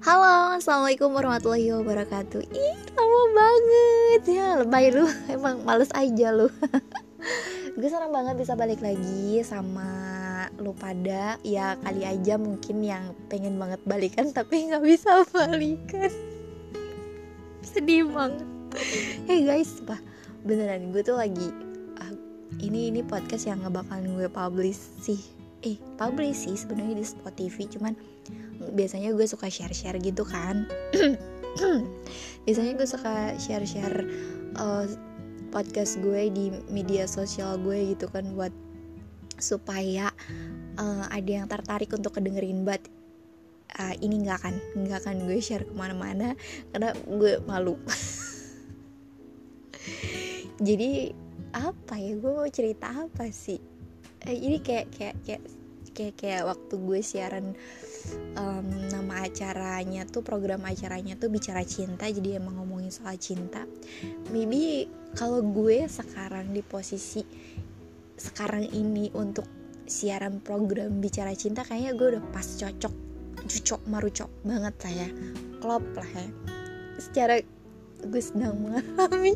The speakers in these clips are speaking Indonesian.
Halo, Assalamualaikum warahmatullahi wabarakatuh. Ih, lama banget. Ya Lebay lu, emang males aja lu. Gue senang banget bisa balik lagi sama lu pada. Ya kali aja mungkin yang pengen banget balikan Tapi gak bisa balikan. Sedih banget. Hey guys, bah, beneran gue tuh lagi uh, Ini ini podcast yang gak bakalan gue publish sih. Eh, publish sih sebenarnya di Spotify Cuman biasanya gue suka share-share gitu kan. Biasanya gue suka share-share uh, podcast gue di media sosial gue gitu kan buat supaya uh, ada yang tertarik untuk kedengerin. But uh, ini nggak akan nggak akan gue share ke mana-mana karena gue malu. Jadi apa ya? Gue mau cerita apa sih? Eh, ini kayak kayak kayak kayak kayak waktu gue siaran um, nama acaranya tuh program acaranya tuh bicara cinta jadi emang ngomongin soal cinta. Maybe kalau gue sekarang di posisi sekarang ini untuk siaran program bicara cinta kayaknya gue udah pas cocok cocok marucok banget lah ya. Klop lah ya. Secara gue sedang mengalami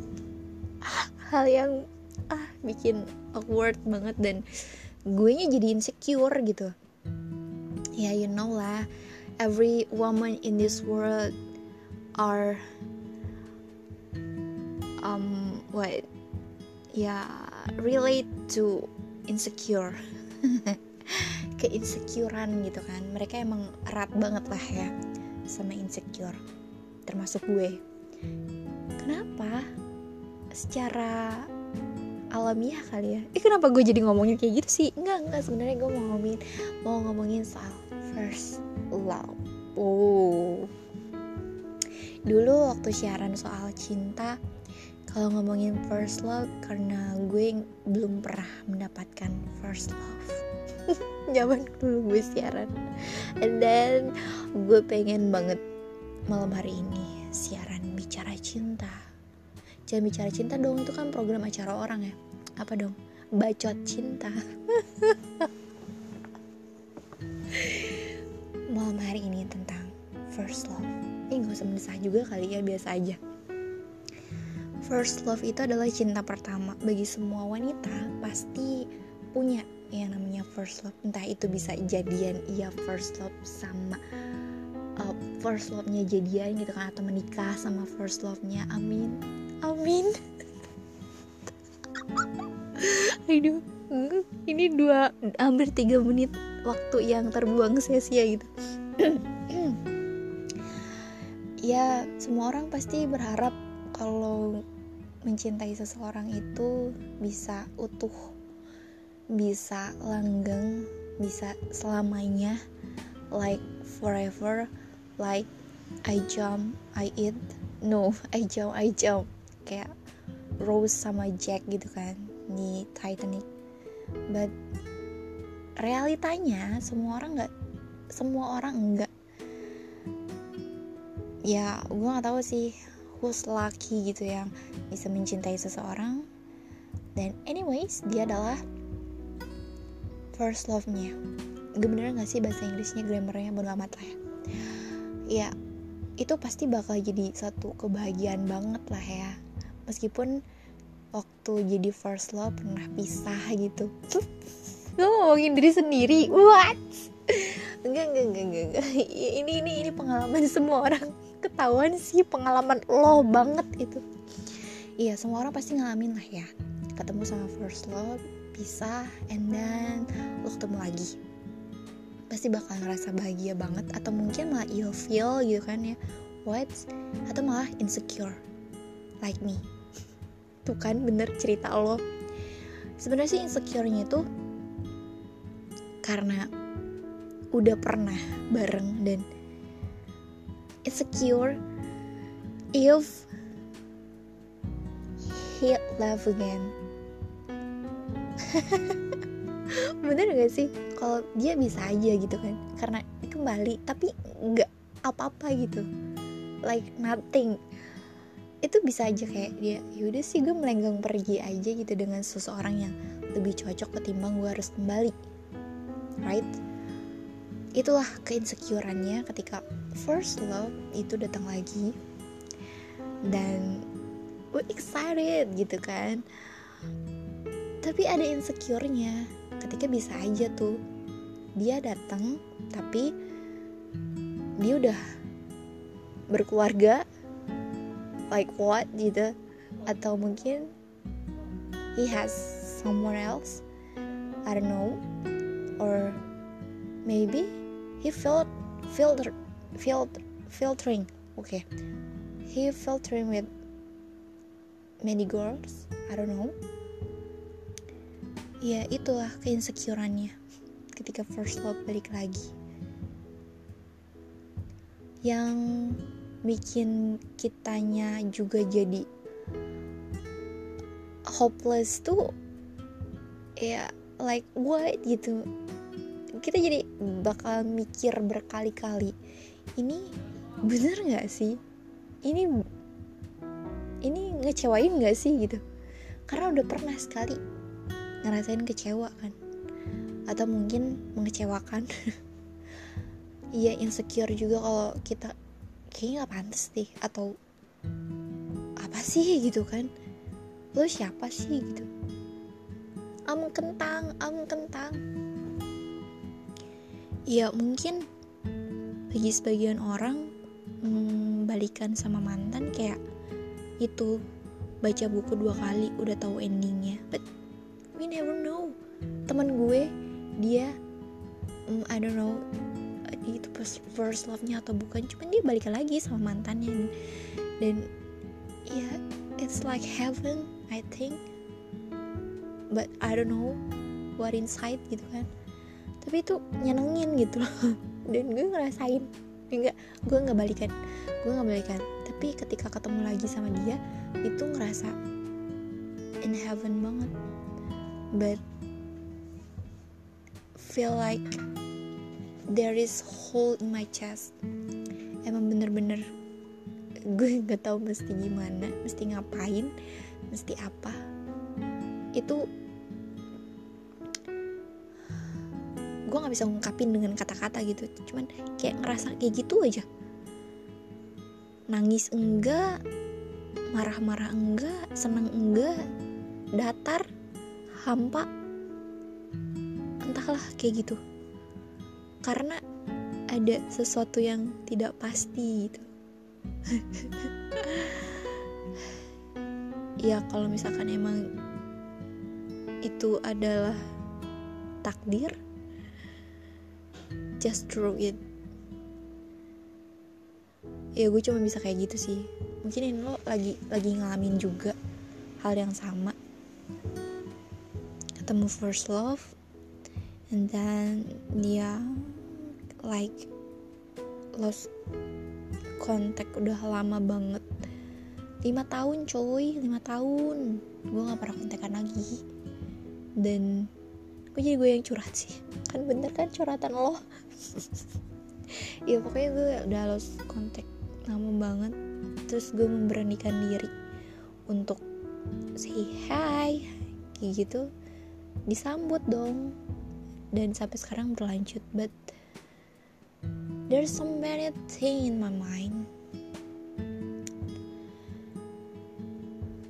hal yang ah bikin awkward banget dan gue nya jadi insecure gitu. Ya you know lah. Every woman in this world are um what? Ya yeah, relate to insecure. Keinsecurean gitu kan. Mereka emang erat banget lah ya sama insecure termasuk gue. Kenapa? Secara alamiah kali ya. Eh kenapa gue jadi ngomongin kayak gitu sih? Enggak enggak sebenarnya gue mau ngomongin mau ngomongin soal first love. Oh dulu waktu siaran soal cinta kalau ngomongin first love karena gue belum pernah mendapatkan first love. Zaman dulu gue siaran. And then gue pengen banget malam hari ini siaran bicara cinta. Jangan bicara cinta dong itu kan program acara orang ya apa dong? Bacot cinta. Malam hari ini tentang first love. Ini gak usah mendesah juga kali ya biasa aja. First love itu adalah cinta pertama bagi semua wanita pasti punya yang namanya first love. Entah itu bisa jadian iya first love sama uh, first love-nya jadian gitu kan atau menikah sama first love-nya. Amin. Amin aduh ini dua hampir tiga menit waktu yang terbuang sia-sia gitu. Ya semua orang pasti berharap kalau mencintai seseorang itu bisa utuh bisa langgeng bisa selamanya like forever like I jump I eat no I jump I jump. Kayak Rose sama Jack gitu kan di Titanic. But realitanya semua orang nggak semua orang enggak ya gue nggak tahu sih who's lucky gitu yang bisa mencintai seseorang. Dan anyways dia adalah first love-nya. Gue bener gak sih bahasa Inggrisnya grammarnya bodo amat lah ya. Ya itu pasti bakal jadi satu kebahagiaan banget lah ya. Meskipun waktu jadi first love pernah pisah gitu. Gue ngomongin diri sendiri? What? Enggak enggak enggak enggak, enggak. ini ini ini pengalaman semua orang. Ketahuan sih pengalaman lo banget itu. Iya semua orang pasti ngalamin lah ya. Ketemu sama first love pisah and then lo ketemu lagi. Pasti bakal ngerasa bahagia banget atau mungkin malah feel gitu kan ya. What? Atau malah insecure. Like me tuh kan bener cerita lo. Sebenarnya sih insecure-nya itu karena udah pernah bareng dan insecure if he love again. Bener gak sih? Kalau dia bisa aja gitu kan karena kembali tapi nggak apa-apa gitu. Like nothing itu bisa aja kayak dia yaudah sih gue melenggang pergi aja gitu dengan seseorang yang lebih cocok ketimbang gue harus kembali. Right? Itulah keinsecurannya ketika first love itu datang lagi. Dan we excited gitu kan. Tapi ada insecure-nya ketika bisa aja tuh. Dia datang tapi dia udah berkeluarga like what gitu atau mungkin he has someone else? I don't know. Or maybe he felt filter filter filtering. Okay. He filtering with many girls? I don't know. Ya itulah keinsecurannya ketika first love balik lagi. Yang bikin kitanya juga jadi hopeless tuh ya like what gitu. Kita jadi bakal mikir berkali-kali ini bener nggak sih? Ini ini ngecewain nggak sih? gitu. Karena udah pernah sekali ngerasain kecewa kan atau mungkin mengecewakan. Iya insecure juga kalau kita kayaknya nggak pantas deh. Atau apa sih gitu kan? Lo siapa sih gitu? Am kentang am kentang. Ya mungkin bagi sebagian orang hmm, balikan sama mantan kayak itu baca buku dua kali udah tahu endingnya. But we never know. Teman gue dia um, I don't know itu first love-nya atau bukan cuman dia balikan lagi sama mantannya dan, ya yeah, it's like heaven I think. But I don't know what inside gitu kan. Tapi itu nyenengin gitu loh. Dan gue ngerasain enggak gue nggak balikan gue nggak balikan. Tapi ketika ketemu lagi sama dia itu ngerasa in heaven banget. But feel like there is hole in my chest. Emang bener-bener gue nggak tahu mesti gimana mesti ngapain mesti apa. Itu gue nggak bisa ngungkapin dengan kata-kata gitu. Cuman kayak ngerasa kayak gitu aja. Nangis enggak marah-marah enggak seneng enggak datar hampa. Entahlah kayak gitu karena ada sesuatu yang tidak pasti gitu. Ya kalau misalkan emang itu adalah takdir just throw it. Ya gue cuma bisa kayak gitu sih. Mungkin ini lo lagi lagi ngalamin juga hal yang sama. Ketemu first love and then dia like lost kontak udah lama banget. Lima tahun coy lima tahun. Gue nggak pernah kontekan lagi. Dan gue jadi gue yang curhat sih. Kan bener kan curhatan lo? Ya pokoknya gue udah lost kontak lama banget. Terus gue memberanikan diri untuk say hi kayak gitu. Disambut dong. Dan sampai sekarang berlanjut but there's so many thing in my mind.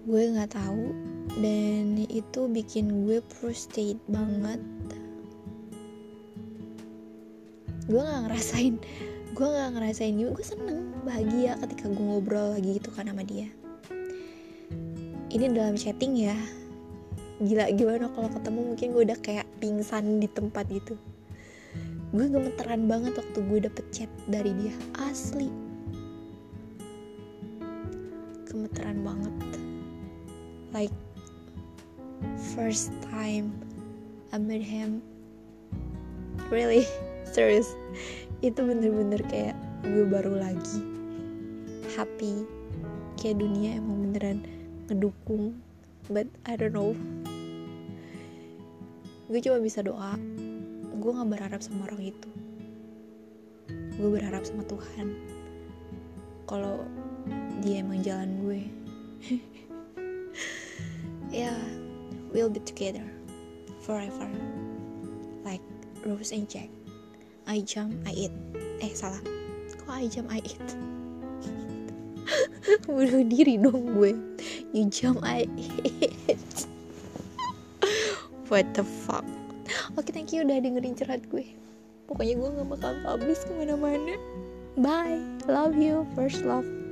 Gue nggak tahu dan itu bikin gue frustrated banget. Gue nggak ngerasain gue nggak ngerasain juga gue seneng bahagia ketika gue ngobrol lagi gitu kan sama dia. Ini dalam chatting ya. Gila gimana kalau ketemu mungkin gue udah kayak pingsan di tempat gitu gue gemeteran banget waktu gue dapet chat dari dia. Asli. Gemeteran banget. Like first time I met him. Really? Serious? Itu bener-bener kayak gue baru lagi. Happy. Kayak dunia emang beneran ngedukung. But I don't know. Gue cuma bisa doa gue gak berharap sama orang itu. Gue berharap sama Tuhan. Kalau dia emang jalan gue. Ya yeah, we'll be together forever. Like Rose and Jack. I jump I eat. Eh salah. Kok I jump I eat? Bunuh diri dong gue. You jump I eat. What the fuck oke thank you udah dengerin curhat gue. Pokoknya gue gak bakal publish ke mana-mana. Bye. Love you. First love